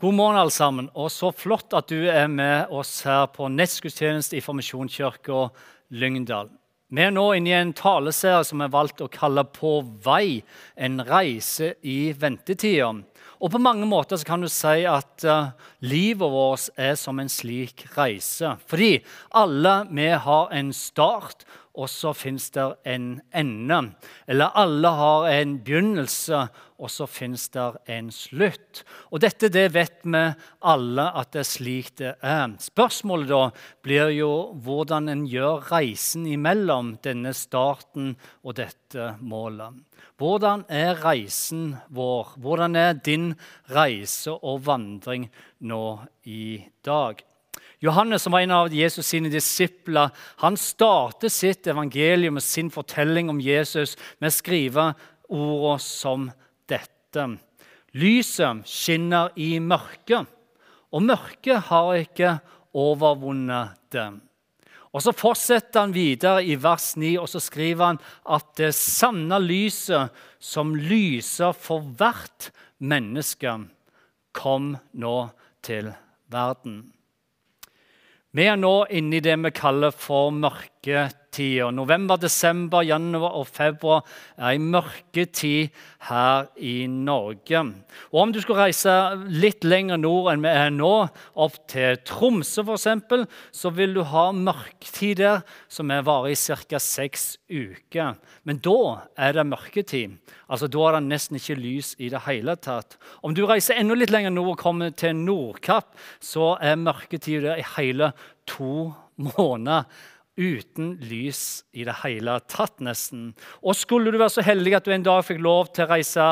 God morgen, alle sammen. Og så flott at du er med oss her på nettgudstjeneste i Formisjonskirka Lyngdal. Vi er nå inne i en taleserie som er valgt å kalle 'På vei en reise i ventetida'. Og på mange måter kan du si at uh, livet vårt er som en slik reise. Fordi alle vi har en start, og så fins det en ende. Eller alle har en begynnelse, og så fins det en slutt. Og dette det vet vi alle at det er slik det er. Spørsmålet da blir jo hvordan en gjør reisen imellom denne starten og dette målet. Hvordan er reisen vår? Hvordan er din reise og vandring nå i dag? Johannes, som var en av Jesus sine disipler, han startet sitt evangelium og sin fortelling om Jesus med å skrive ordene som dette. Lyset skinner i mørket, og mørket har ikke overvunnet det. Og Så fortsetter han videre i vers 9 og så skriver han at det sanne lyset som lyser for hvert menneske, kom nå til verden. Vi er nå inne i det vi kaller for mørketida. November, desember, januar og februar er ei mørketid her i Norge. Og Om du skulle reise litt lenger nord enn vi er nå, opp til Tromsø f.eks., så vil du ha mørketid der som varer i ca. seks uker. Men da er det mørketid. Altså, Da er det nesten ikke lys i det hele tatt. Om du reiser enda litt lenger nord og kommer til Nordkapp, så er mørketid der i hele to måneder uten lys i det hele tatt, nesten. Og skulle du være så heldig at du en dag fikk lov til å reise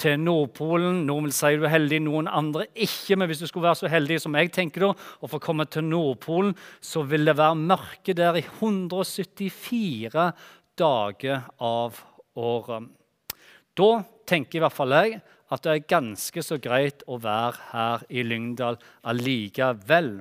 til Nordpolen Noen vil si du er heldig, noen andre ikke. Men hvis du skulle være så heldig som jeg tenker da, og få komme til Nordpolen, så vil det være mørke der i 174 dager av året. Da tenker i hvert fall jeg at det er ganske så greit å være her i Lyngdal allikevel.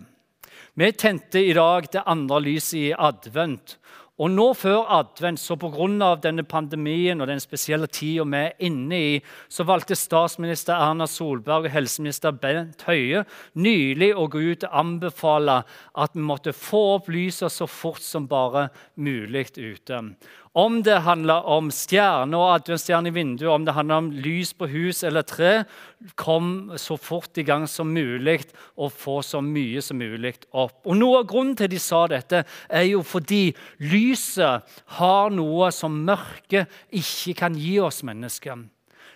Vi tente i dag det andre lyset i advent. Og nå før advent, så pga. denne pandemien og den spesielle tida vi er inne i, så valgte statsminister Erna Solberg og helseminister Bent Høie nylig å gå ut og anbefale at vi måtte få opp lyset så fort som bare mulig ute. Om det handler om stjerne og adventsstjerne i vinduet, om det handler om lys på hus eller tre, kom så fort i gang som mulig og få så mye som mulig opp. Og Noe av grunnen til de sa dette, er jo fordi lyset har noe som mørket ikke kan gi oss mennesker.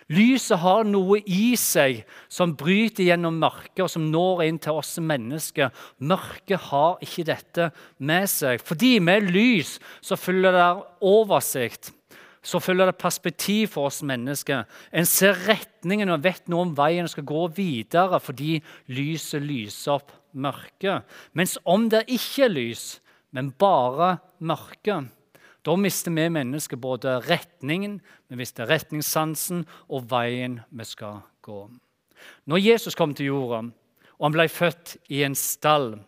Lyset har noe i seg som bryter gjennom mørket, og som når inn til oss mennesker. Mørket har ikke dette med seg. Fordi med lys så følger det oversikt. Så følger det perspektiv for oss mennesker. En ser retningen og vet noe om veien og skal gå videre fordi lyset lyser opp mørket. Mens om det ikke er lys, men bare mørke, da mister vi mennesker både retningen, vi mister retningssansen og veien vi skal gå. Når Jesus kom til jorda, og han ble født i en stall,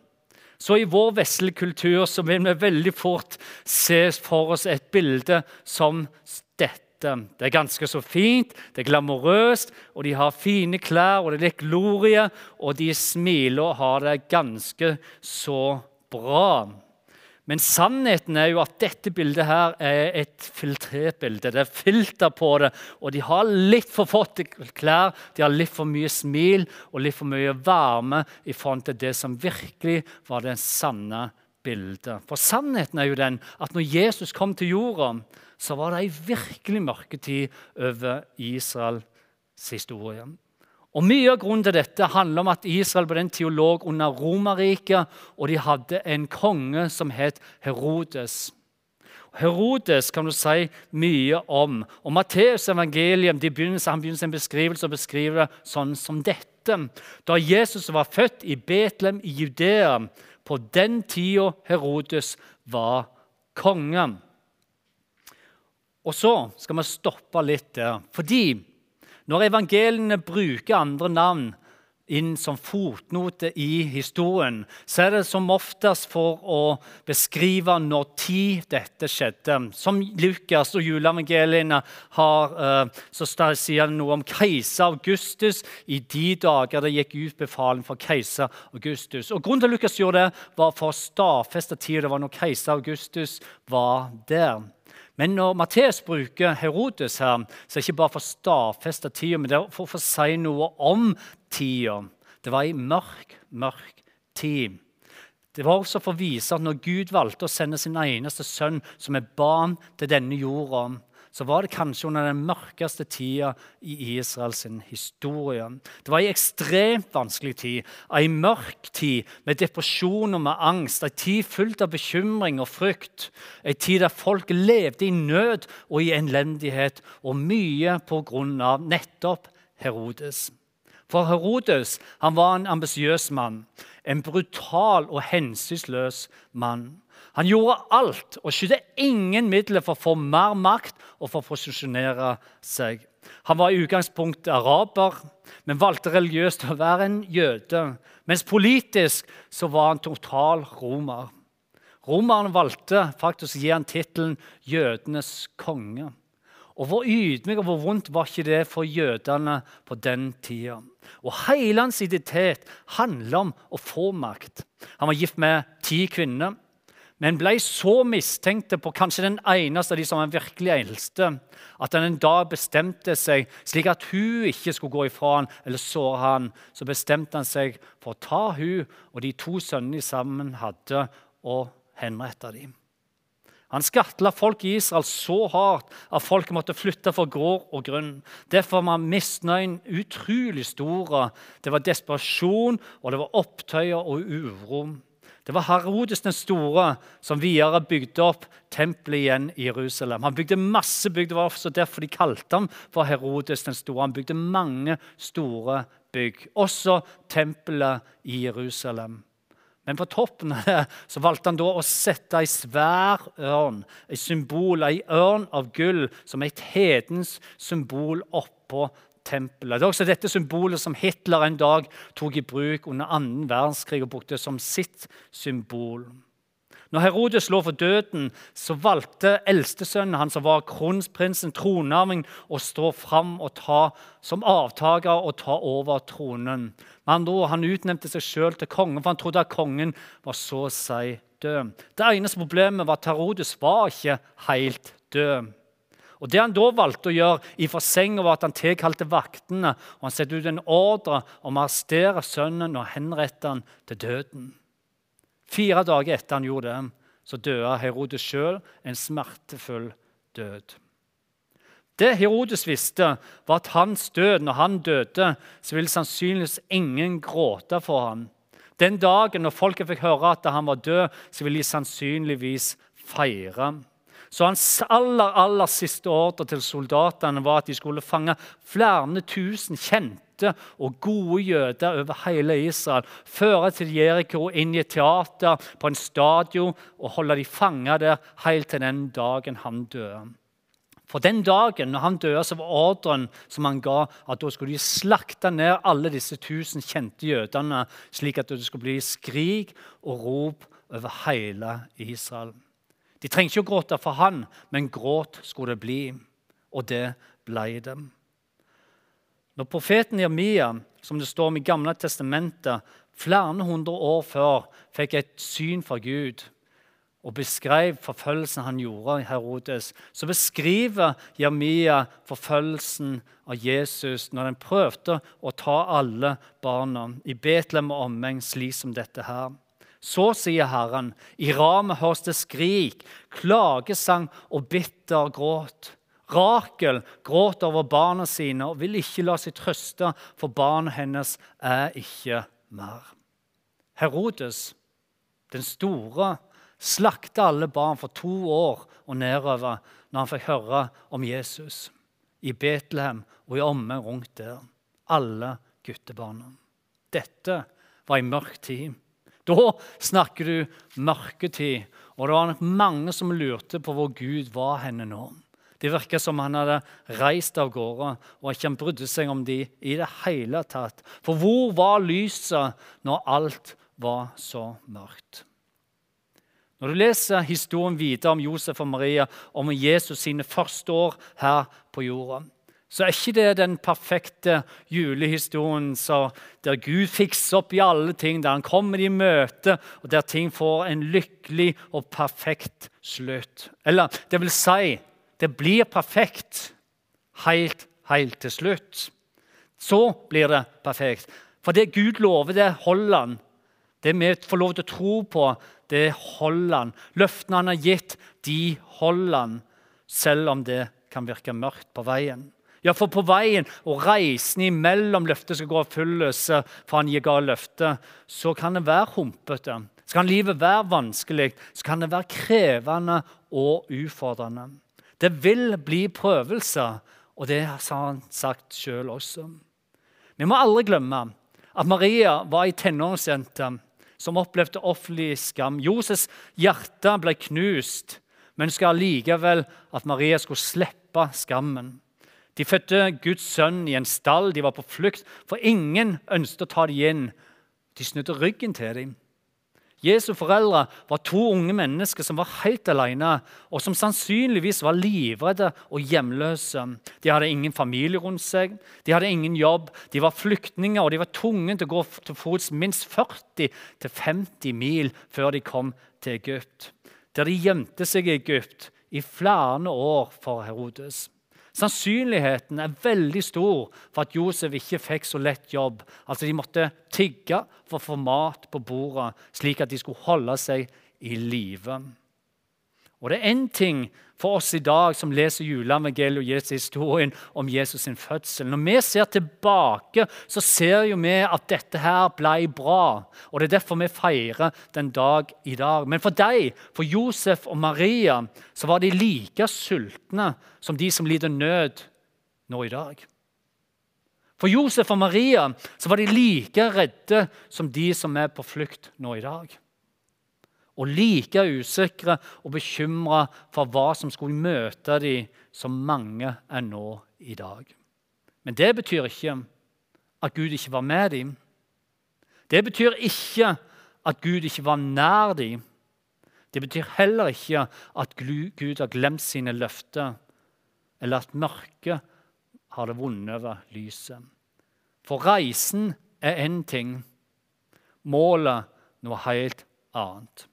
så i vår vestlige kultur så vil vi veldig fort se for oss et bilde som dette. Det er ganske så fint, det er glamorøst, og de har fine klær, og det er glorie, og de smiler og har det ganske så bra. Men sannheten er jo at dette bildet her er et filtrert bilde. Det er filter på det, og de har litt for fått klær, de har litt for mye smil og litt for mye varme i forhold til det som virkelig var det sanne bildet. For sannheten er jo den at når Jesus kom til jorda, så var det ei virkelig mørketid over Israels historie. Og Mye av grunnen til dette handler om at Israel ble en teolog under Romerriket, og de hadde en konge som het Herodes. Herodes kan du si mye om. Og Matteus' evangelium de begynner, han begynner sin beskrivelse og beskriver det sånn som dette. Da Jesus var født i Betlehem i Judea, på den tida Herodes var konge. Og så skal vi stoppe litt der. Fordi når evangeliene bruker andre navn inn som fotnote i historien, så er det som oftest for å beskrive når tid dette skjedde. Som Lukas og juleevangeliene har, eh, så sier det noe om keiser Augustus i de dager det gikk ut befaling for keiser Augustus. Og Grunnen til at Lukas gjorde det, var for å stadfeste tida det var når keiser Augustus var der. Men når Matteus bruker Herodes her, så er det ikke bare for å stadfeste tida, men det er for å si noe om tida. Det var ei mørk, mørk tid. Det var også for å vise at når Gud valgte å sende sin eneste sønn som er barn til denne jorda, så var det kanskje under den mørkeste tida i Israels historie. Det var ei ekstremt vanskelig tid, ei mørk tid med depresjon og med angst. Ei tid fullt av bekymring og frykt. Ei tid der folk levde i nød og i elendighet, og mye på grunn av nettopp Herodes. For Herodes han var en ambisiøs mann, en brutal og hensynsløs mann. Han gjorde alt og skydde ingen midler for å få mer makt og for å posisjonere seg. Han var i utgangspunktet araber, men valgte religiøst å være en jøde. Mens politisk så var han total romer. Romerne valgte faktisk å gi han tittelen 'jødenes konge'. Og Hvor ydmyk og hvor vondt var ikke det for jødene på den tida? Og Hele hans identitet handler om å få makt. Han var gift med ti kvinner men ble så mistenkte på kanskje den eneste av de som var virkelig eldste, at han en dag bestemte seg, slik at hun ikke skulle gå ifra han eller såre han, så bestemte han seg for å ta hun og de to sønnene de sammen hadde, og henrette dem. Han skattla folk i Israel så hardt at folk måtte flytte for gård og grunn. Derfor var misnøyen utrolig stor. Det var desperasjon, og det var opptøyer og uro. Det var Herodes den store som videre bygde opp tempelet igjen i Jerusalem. Han bygde masse bygg. Det var også derfor de kalte ham for Herodes den store. Han bygde mange store bygg, også tempelet i Jerusalem. Men på toppen av det så valgte han da å sette ei svær ørn, et symbol, ei ørn av gull, som et hedens symbol oppå tempelet. Det er også dette symbolet som Hitler en dag tok i bruk under annen verdenskrig og brukte som sitt symbol. Når Herodes lå for døden, så valgte eldstesønnen hans, som var kronprinsen, tronarving, å stå fram og ta som avtaker og ta over tronen. Med andre ord, Han utnevnte seg sjøl til konge, for han trodde at kongen var så å si død. Det eneste problemet var at Herodes var ikke helt død. Og Det han da valgte å gjøre i senga, var at han tilkalte vaktene og han sette ut en ordre om å arrestere sønnen og henrette han til døden. Fire dager etter han gjorde det, så døde Herodes sjøl en smertefull død. Det Herodes visste, var at hans død, når han døde, så ville sannsynligvis ingen gråte for ham. Den dagen når folket fikk høre at han var død, så ville de sannsynligvis feire. Så hans aller, aller siste ordre til soldatene var at de skulle fange flere tusen kjente og gode jøder over hele Israel. Føre til Jeriko, inn i et teater, på en stadion og holde de fanget der helt til den dagen han døde. For den dagen når han døde, så var ordren som han ga, at da skulle de slakte ned alle disse tusen kjente jødene, slik at det skulle bli skrik og rop over hele Israel. De trengte ikke å gråte for han, men gråt skulle det bli. Og det ble det. Når profeten Jeremia, som det står om i Gamle testamentet, flere hundre år før fikk et syn fra Gud og beskrev forfølgelsen han gjorde i Herodes, så beskriver Jeremia forfølgelsen av Jesus når han prøvde å ta alle barna i Betlehem og omegn, slik som dette her. Så sier Herren, i ramet høres det skrik, klagesang og bitter gråt. Rakel gråter over barna sine og vil ikke la seg trøste, for barnet hennes er ikke mer. Herodes, den store, slakta alle barn for to år og nedover når han fikk høre om Jesus i Betlehem og i omme rundt der. Alle guttebarna. Dette var i mørk tid. Da snakker du mørketid. Og det var nok mange som lurte på hvor Gud var henne nå. Det virka som han hadde reist av gårde, og ikke han brydde seg om de i det hele tatt. For hvor var lyset når alt var så mørkt? Når du leser historien videre om Josef og Maria, om Jesus sine første år her på jorda, så er ikke det den perfekte julehistorien der Gud fikser opp i alle ting, der han kommer i møte, og der ting får en lykkelig og perfekt slutt. Eller det vil si, det blir perfekt helt, helt til slutt. Så blir det perfekt. For det Gud lover, det holder han. Det vi får lov til å tro på, det holder han. Løftene han har gitt, de holder han, selv om det kan virke mørkt på veien. Ja, for på veien og reisen imellom løftet skal gå og fylles, for han gir ga løftet, så kan det være humpete. Så kan livet være vanskelig, så kan det være krevende og ufordrende. Det vil bli prøvelser, og det har han sagt sjøl også. Vi må aldri glemme at Maria var ei tenåringsjente som opplevde offentlig skam. Joses hjerte ble knust, men ønska likevel at Maria skulle slippe skammen. De fødte Guds sønn i en stall. De var på flukt, for ingen ønsket å ta dem inn. De snudde ryggen til dem. Jesu foreldre var to unge mennesker som var helt alene, og som sannsynligvis var livredde og hjemløse. De hadde ingen familie rundt seg, de hadde ingen jobb, de var flyktninger, og de var tvunget til å gå til fots minst 40-50 mil før de kom til Egypt, der de gjemte seg i Egypt i flere år for Herodes. Sannsynligheten er veldig stor for at Josef ikke fikk så lett jobb. Altså De måtte tigge for å få mat på bordet, slik at de skulle holde seg i live. Og det er én ting for oss i dag som leser juleevangeliet og Jesus historien om Jesus' sin fødsel. Når vi ser tilbake, så ser jo vi at dette her ble bra. Og Det er derfor vi feirer den dag i dag. Men for deg, for Josef og Maria, så var de like sultne som de som lider nød nå i dag. For Josef og Maria så var de like redde som de som er på flukt nå i dag og like usikre og bekymra for hva som skulle møte dem, som mange er nå i dag. Men det betyr ikke at Gud ikke var med dem. Det betyr ikke at Gud ikke var nær dem. Det betyr heller ikke at Gud har glemt sine løfter, eller at mørket har det vunnet over lyset. For reisen er én ting, målet noe helt annet.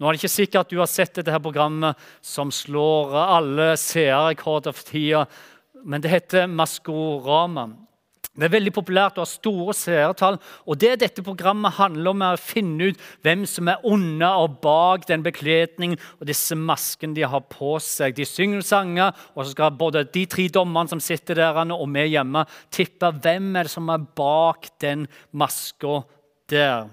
Nå er det ikke sikkert at du har sett dette her programmet som slår alle seerrekorder for tida, men det heter Maskorama. Det er veldig populært å ha store seertall. og Det dette programmet handler om, er å finne ut hvem som er under og bak den bekledningen og disse maskene de har på seg. De synger sanger, og så skal både de tre dommerne som sitter der, og vi hjemme tippe hvem er det som er bak den maska der.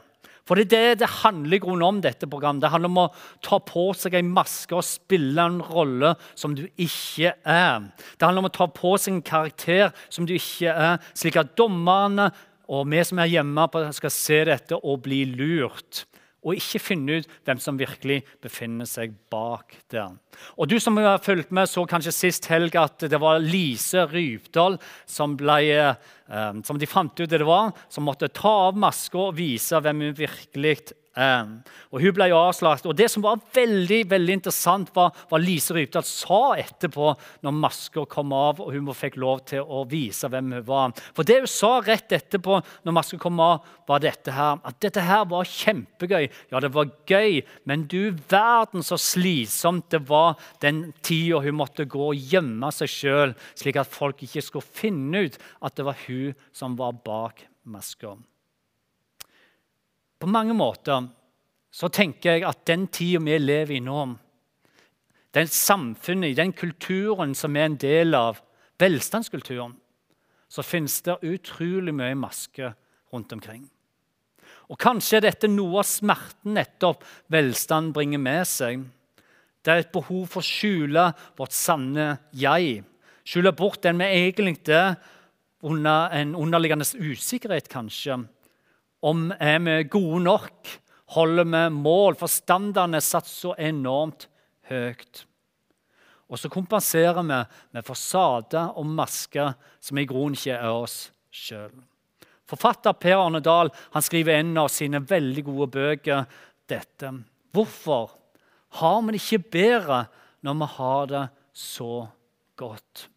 For det er det det handler grunnen om. dette programmet. Det handler om å ta på seg en maske og spille en rolle som du ikke er. Det handler om å ta på seg en karakter som du ikke er, slik at dommerne og vi som er hjemme, skal se dette og bli lurt og ikke finne ut hvem som virkelig befinner seg bak der. Og Du som har fulgt med, så kanskje sist helg at det var Lise Rypdal som, ble, eh, som de fant ut det var, som måtte ta av maska og vise hvem hun virkelig og Hun ble avslagt. og Det som var veldig veldig interessant, var hva Lise Rypdal sa etterpå når maska kom av og hun fikk lov til å vise hvem hun var. For Det hun sa rett etterpå, når maska kom av, var dette her, at dette her var kjempegøy. Ja, det var gøy, men du verden så slitsomt det var den tida hun måtte gå og gjemme seg sjøl, slik at folk ikke skulle finne ut at det var hun som var bak maska. På mange måter så tenker jeg at den tida vi lever i nå, den samfunnet, den kulturen som er en del av, velstandskulturen, så finnes det utrolig mye maske rundt omkring. Og Kanskje er dette noe av smerten nettopp velstand bringer med seg. Det er et behov for å skjule vårt sanne jeg. Skjule bort den vi egentlig er, under en underliggende usikkerhet, kanskje om er vi gode nok? Holder vi mål? For standarden er satt så enormt høyt. Og så kompenserer vi med fasade og masker som i grunnen ikke er oss sjøl. Forfatter Per Arne Dahl han skriver en av sine veldig gode bøker dette. Hvorfor har vi det ikke bedre når vi har det så godt?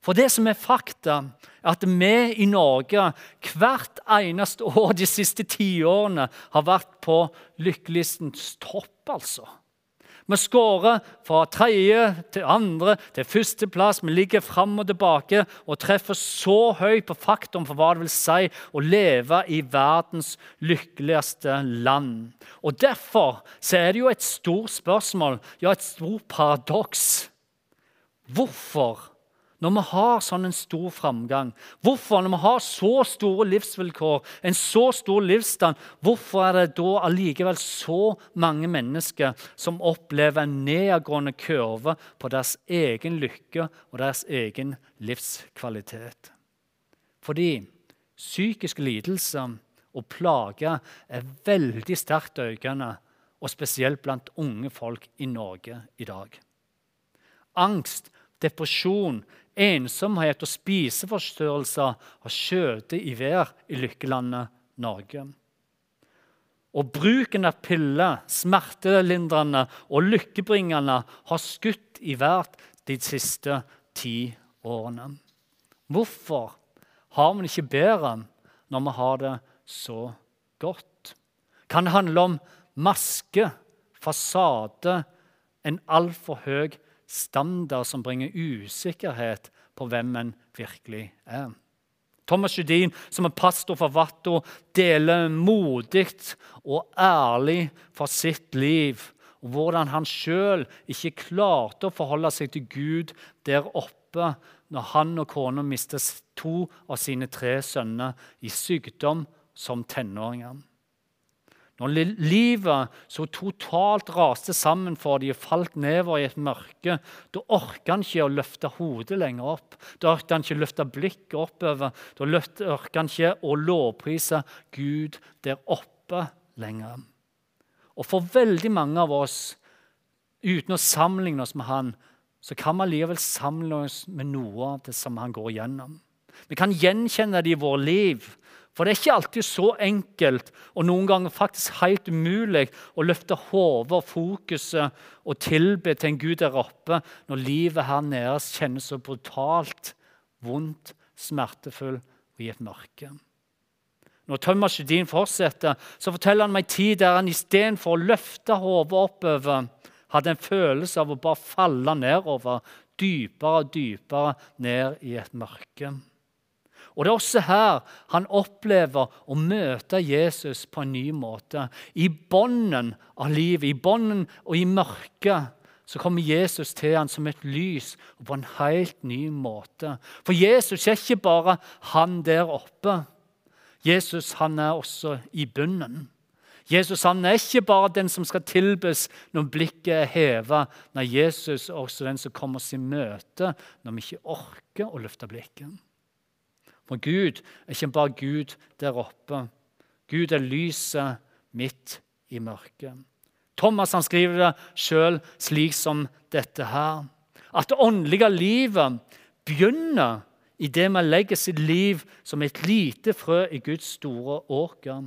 For det som er fakta, er at vi i Norge hvert eneste år de siste tiårene har vært på lykkelistens topp. altså. Vi skårer fra tredje til andre til førsteplass. Vi ligger fram og tilbake og treffer så høyt på faktum for hva det vil si å leve i verdens lykkeligste land. Og Derfor er det jo et stort spørsmål, ja, et stort paradoks. Hvorfor når vi har sånn en stor framgang? Hvorfor, når vi har så store livsvilkår, en så stor livsstand, hvorfor er det da allikevel så mange mennesker som opplever en nedadgående kurve på deres egen lykke og deres egen livskvalitet? Fordi psykiske lidelser og plager er veldig sterkt økende, og spesielt blant unge folk i Norge i dag. Angst, depresjon, ensomhet og spiseforstyrrelser har skjøtet i vær i lykkelandet Norge. Og bruken av piller, smertelindrende og lykkebringende, har skutt i været de siste ti årene. Hvorfor har vi det ikke bedre når vi har det så godt? Kan det handle om maske, fasade, en altfor høy standard som bringer usikkerhet på hvem en virkelig er. Thomas Judin, som er pastor for Vatto, deler modig og ærlig for sitt liv og hvordan han sjøl ikke klarte å forholde seg til Gud der oppe når han og kona mistet to av sine tre sønner i sykdom som tenåringer. Når livet så totalt raste sammen for dem og falt nedover i et mørke, da orka han ikke å løfte hodet lenger opp. Da orka han ikke å løfte blikket oppover. Da orka han ikke å lovprise Gud der oppe lenger. Og for veldig mange av oss, uten å sammenligne oss med han, så kan vi allikevel sammenligne oss med noe av det som han går igjennom. Vi kan gjenkjenne det i vårt liv. For det er ikke alltid så enkelt, og noen ganger faktisk helt umulig, å løfte hodet og fokuset og tilbe til en Gud der oppe når livet her nede kjennes så brutalt vondt, smertefullt og i et mørke. Når Thomas Judin fortsetter, så forteller han meg en tid der han istedenfor å løfte hodet oppover, hadde en følelse av å bare falle nedover, dypere og dypere ned i et mørke. Og Det er også her han opplever å møte Jesus på en ny måte. I bånden av livet, i bånden og i mørket, så kommer Jesus til ham som et lys og på en helt ny måte. For Jesus er ikke bare han der oppe. Jesus han er også i bunnen. Jesus han er ikke bare den som skal tilbes når blikket er heva. Nei, Jesus er også den som kommer oss i møte når vi ikke orker å løfte blikket. For Gud er ikke bare Gud der oppe. Gud er lyset midt i mørket. Thomas han skriver det sjøl slik som dette her. At det åndelige livet begynner i det man legger sitt liv som et lite frø i Guds store åker.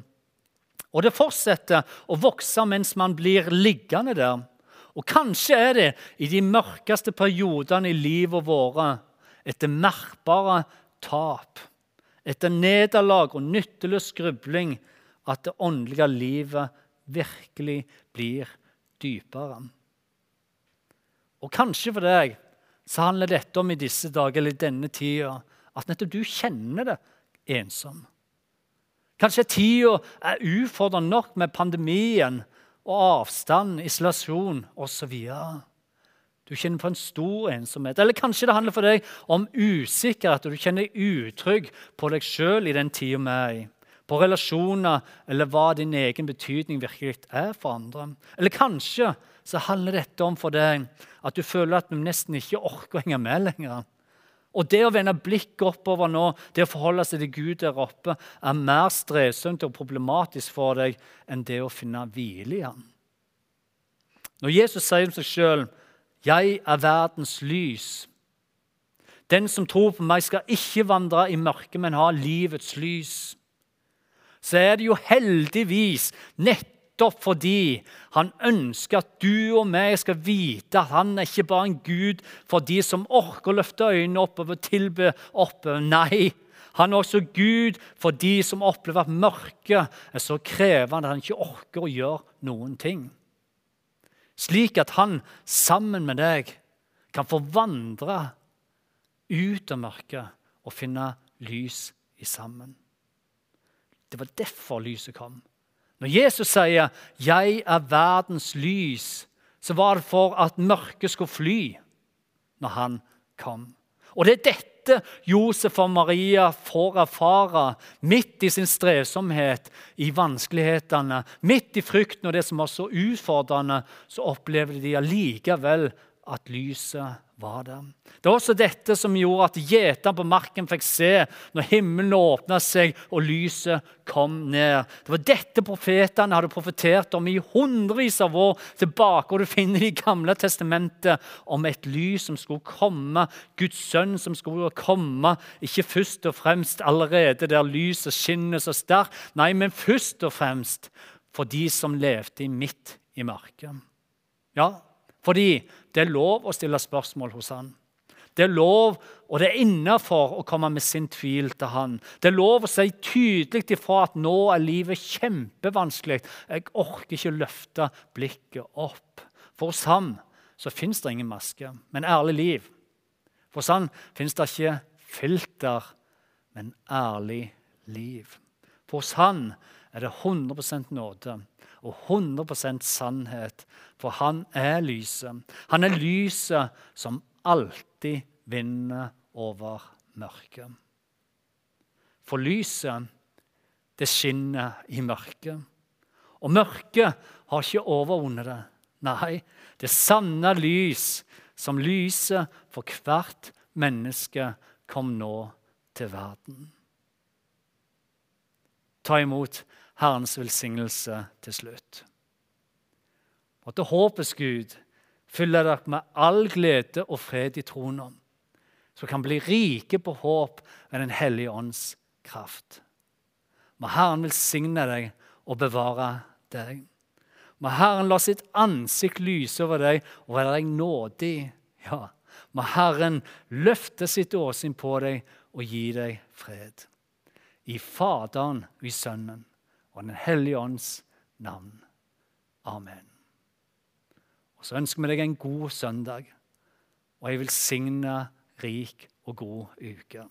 Og det fortsetter å vokse mens man blir liggende der. Og kanskje er det i de mørkeste periodene i livet vårt et merkbare tap etter nederlag og nytteløs skrubling at det åndelige livet virkelig blir dypere. Og kanskje for deg så handler dette om i disse dager eller i denne tida at nettopp du kjenner det ensom. Kanskje tida er ufordrende nok med pandemien og avstand, isolasjon osv. Du kjenner på en stor ensomhet. Eller kanskje det handler for deg om usikkerhet, og du kjenner deg utrygg på deg sjøl i den tida vi er i. På relasjoner, eller hva din egen betydning virkelig er for andre. Eller kanskje så handler dette om for deg at du føler at du nesten ikke orker å henge med lenger. Og det å vende blikket oppover nå, det å forholde seg til Gud der oppe, er mer strevsomt og problematisk for deg enn det å finne hvile i ham. Når Jesus sier om seg sjøl 'Jeg er verdens lys'. Den som tror på meg, skal ikke vandre i mørket, men ha livets lys. Så er det jo heldigvis nettopp fordi han ønsker at du og meg skal vite at han er ikke bare en gud for de som orker å løfte øynene oppover og tilbe oppover. Nei, han er også Gud for de som opplever at mørket er så krevende at han ikke orker å gjøre noen ting. Slik at han sammen med deg kan få vandre ut av mørket og finne lys i sammen. Det var derfor lyset kom. Når Jesus sier 'Jeg er verdens lys', så var det for at mørket skulle fly når han kom. Og det er dette Josef og Maria får erfare midt i sin strevsomhet, i vanskelighetene, midt i frykten og det som var så utfordrende, så opplever de allikevel at lyset var der. Det var også dette som gjorde at gjeteren på marken fikk se når himmelen åpna seg og lyset kom ned. Det var dette profetene hadde profetert om i hundrevis av år tilbake. og Du finner i Gamle testamentet om et lys som skulle komme, Guds sønn som skulle komme. Ikke først og fremst allerede der lyset skinner så sterkt, nei, men først og fremst for de som levde midt i mørket. Ja, fordi det er lov å stille spørsmål hos han. Det er lov, og det er innafor å komme med sin tvil til han. Det er lov å si tydelig ifra at nå er livet kjempevanskelig. Jeg orker ikke løfte blikket opp. For hos ham så fins det ingen maske, men ærlig liv. For hos han fins det ikke filter, men ærlig liv. For hos han er det 100% nåde og 100% sannhet, for han er lyset. Han er lyset som alltid vinner over mørket. For lyset, det skinner i mørket. Og mørket har ikke overvunnet det. Nei, det sanne lys som lyset for hvert menneske, kom nå til verden. Ta imot Herrens velsignelse til slutt. Måtte håpets Gud fylle dere med all glede og fred i troen om, så kan bli rike på håp ved Den hellige ånds kraft. Må Herren velsigne deg og bevare deg. Må Herren la sitt ansikt lyse over deg og være deg nådig. Ja, må Herren løfte sitt åsyn på deg og gi deg fred. I Faderen og i Sønnen og Den hellige ånds navn. Amen. Og Så ønsker vi deg en god søndag og jeg vil signe rik og god uke.